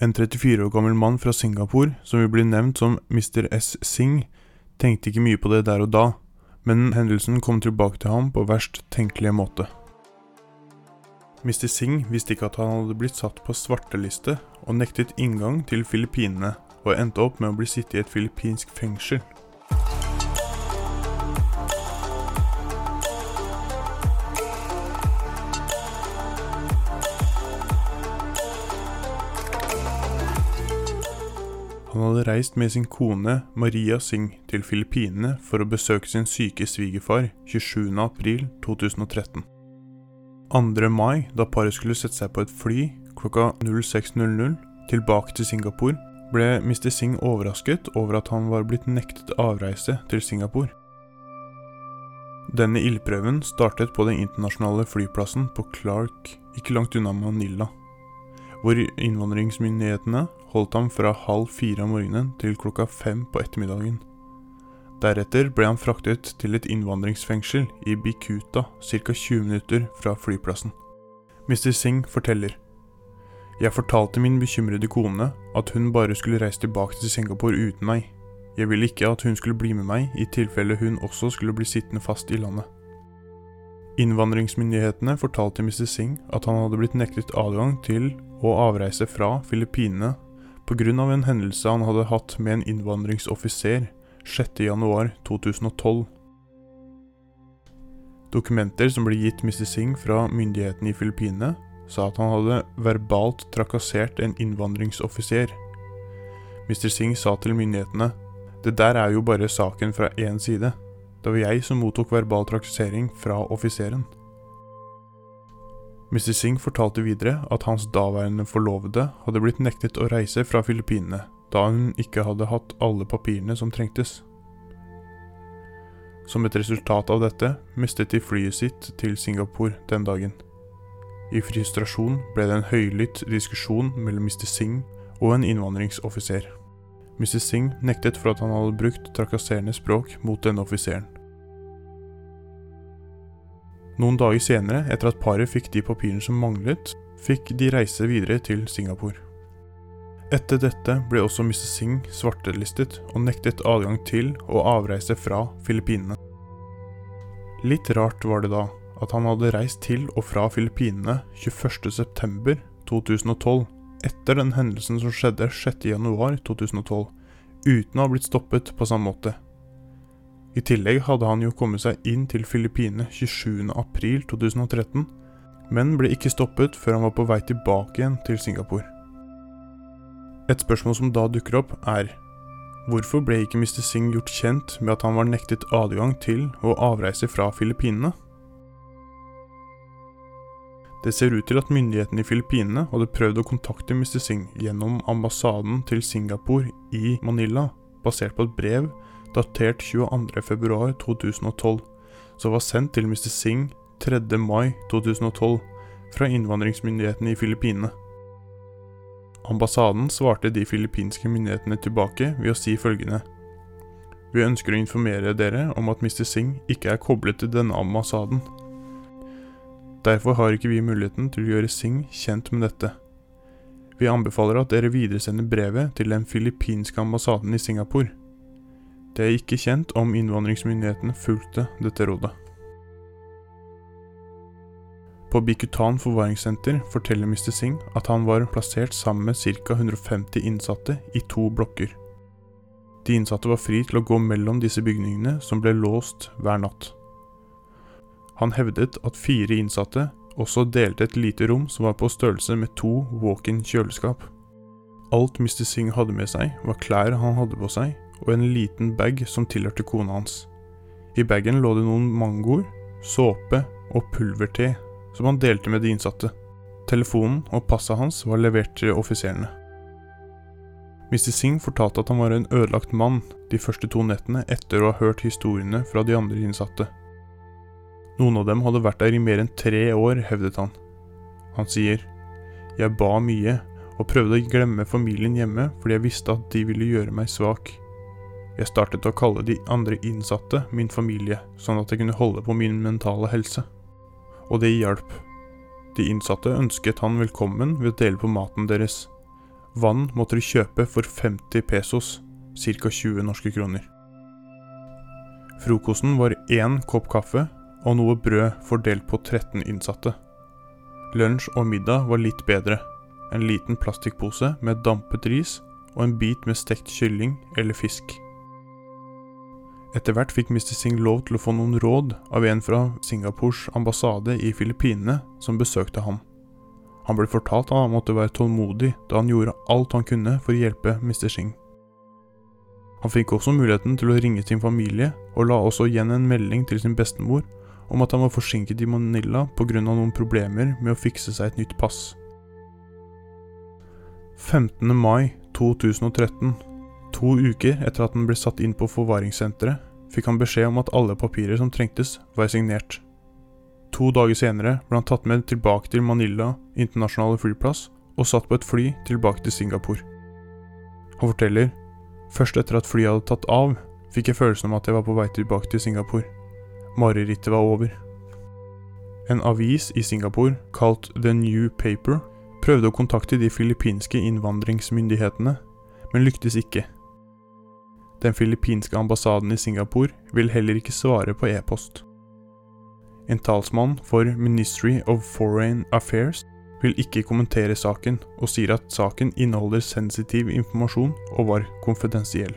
En 34 år gammel mann fra Singapore, som vil bli nevnt som Mr. S. Singh, tenkte ikke mye på det der og da, men hendelsen kom tilbake til ham på verst tenkelige måte. Mr. Singh visste ikke at han hadde blitt satt på svarteliste og nektet inngang til Filippinene, og endte opp med å bli sittet i et filippinsk fengsel. Hadde reist med sin kone Maria Singh til Filippinene for å besøke sin syke svigerfar 27.4.2013. 2. mai, da paret skulle sette seg på et fly klokka 06.00 tilbake til Singapore, ble Mr. Singh overrasket over at han var blitt nektet avreise til Singapore. Denne ildprøven startet på den internasjonale flyplassen på Clark, ikke langt unna Manila, hvor innvandringsmyndighetene holdt ham fra halv fire om morgenen til klokka fem på ettermiddagen. Deretter ble han fraktet til et innvandringsfengsel i Bikuta, ca. 20 minutter fra flyplassen. Mr. Singh forteller. Jeg fortalte min bekymrede kone at hun bare skulle reise tilbake til Singapore uten meg. Jeg ville ikke at hun skulle bli med meg i tilfelle hun også skulle bli sittende fast i landet. Innvandringsmyndighetene fortalte Mr. Singh at han hadde blitt nektet adgang til å avreise fra Filippinene pga. en hendelse han hadde hatt med en innvandringsoffiser 6.1.2012. Dokumenter som ble gitt Mr. Singh fra myndighetene i Filippinene, sa at han hadde verbalt trakassert en innvandringsoffiser. Mr. Singh sa til myndighetene det der er jo bare saken fra én side. Det var jeg som mottok verbal trakassering fra offiseren. Mr. Singh fortalte videre at hans daværende forlovede hadde blitt nektet å reise fra Filippinene da hun ikke hadde hatt alle papirene som trengtes. Som et resultat av dette mistet de flyet sitt til Singapore den dagen. I frustrasjon ble det en høylytt diskusjon mellom Mr. Singh og en innvandringsoffiser. Mr. Singh nektet for at han hadde brukt trakasserende språk mot denne offiseren. Noen dager senere, etter at paret fikk de papirene som manglet, fikk de reise videre til Singapore. Etter dette ble også Mr. Singh svartelistet og nektet adgang til å avreise fra Filippinene. Litt rart var det da at han hadde reist til og fra Filippinene 21.9.2012, etter den hendelsen som skjedde 6.1.2012, uten å ha blitt stoppet på samme måte. I tillegg hadde han jo kommet seg inn til Filippinene 27.4.2013, men ble ikke stoppet før han var på vei tilbake igjen til Singapore. Et spørsmål som da dukker opp, er hvorfor ble ikke Mr. Singh gjort kjent med at han var nektet adgang til å avreise fra Filippinene? Det ser ut til at myndighetene i Filippinene hadde prøvd å kontakte Mr. Singh gjennom ambassaden til Singapore i Manila, basert på et brev datert 22.2.2012, som var sendt til Mr. Singh 3. mai 2012 fra innvandringsmyndighetene i Filippinene. Ambassaden svarte de filippinske myndighetene tilbake ved å si følgende. Vi ønsker å informere dere om at Mr. Singh ikke er koblet til denne ambassaden. Derfor har ikke vi muligheten til å gjøre Singh kjent med dette. Vi anbefaler at dere videresender brevet til den filippinske ambassaden i Singapore. Det er ikke kjent om innvandringsmyndighetene fulgte dette rådet. På Bikutan forvaringssenter forteller Mr. Singh at han var plassert sammen med ca. 150 innsatte i to blokker. De innsatte var fri til å gå mellom disse bygningene, som ble låst hver natt. Han hevdet at fire innsatte også delte et lite rom som var på størrelse med to walk-in kjøleskap. Alt Mr. Singh hadde med seg, var klær han hadde på seg, og en liten bag som tilhørte kona hans. I bagen lå det noen mangoer, såpe og pulverte som han delte med de innsatte. Telefonen og passet hans var levert til offiserene. Mr. Singh fortalte at han var en ødelagt mann de første to nettene etter å ha hørt historiene fra de andre innsatte. Noen av dem hadde vært der i mer enn tre år, hevdet han. Han sier, Jeg ba mye og prøvde å glemme familien hjemme fordi jeg visste at de ville gjøre meg svak. Jeg startet å kalle de andre innsatte min familie, sånn at jeg kunne holde på min mentale helse og det hjalp. De innsatte ønsket han velkommen ved å dele på maten deres. Vann måtte de kjøpe for 50 pesos, ca. 20 norske kroner. Frokosten var én kopp kaffe og noe brød fordelt på 13 innsatte. Lunsj og middag var litt bedre. En liten plastikkpose med dampet ris og en bit med stekt kylling eller fisk. Etter hvert fikk Mr. Singh lov til å få noen råd av en fra Singapores ambassade i Filippinene som besøkte ham. Han ble fortalt at han måtte være tålmodig da han gjorde alt han kunne for å hjelpe Mr. Singh. Han fikk også muligheten til å ringe sin familie, og la også igjen en melding til sin bestemor om at han var forsinket i Manila pga. noen problemer med å fikse seg et nytt pass. 15. mai 2013, to uker etter at han ble satt inn på forvaringssenteret, fikk han beskjed om at alle papirer som trengtes, var signert. To dager senere ble han tatt med tilbake til Manila internasjonale flyplass og satt på et fly tilbake til Singapore. Han forteller først etter at flyet hadde tatt av, fikk jeg følelsen om at jeg var på vei tilbake til Singapore. Marerittet var over. En avis i Singapore kalt The New Paper prøvde å kontakte de filippinske innvandringsmyndighetene, men lyktes ikke. Den filippinske ambassaden i Singapore vil heller ikke svare på e-post. En talsmann for Ministry of Foreign Affairs vil ikke kommentere saken, og sier at saken inneholder sensitiv informasjon og var konfidensiell.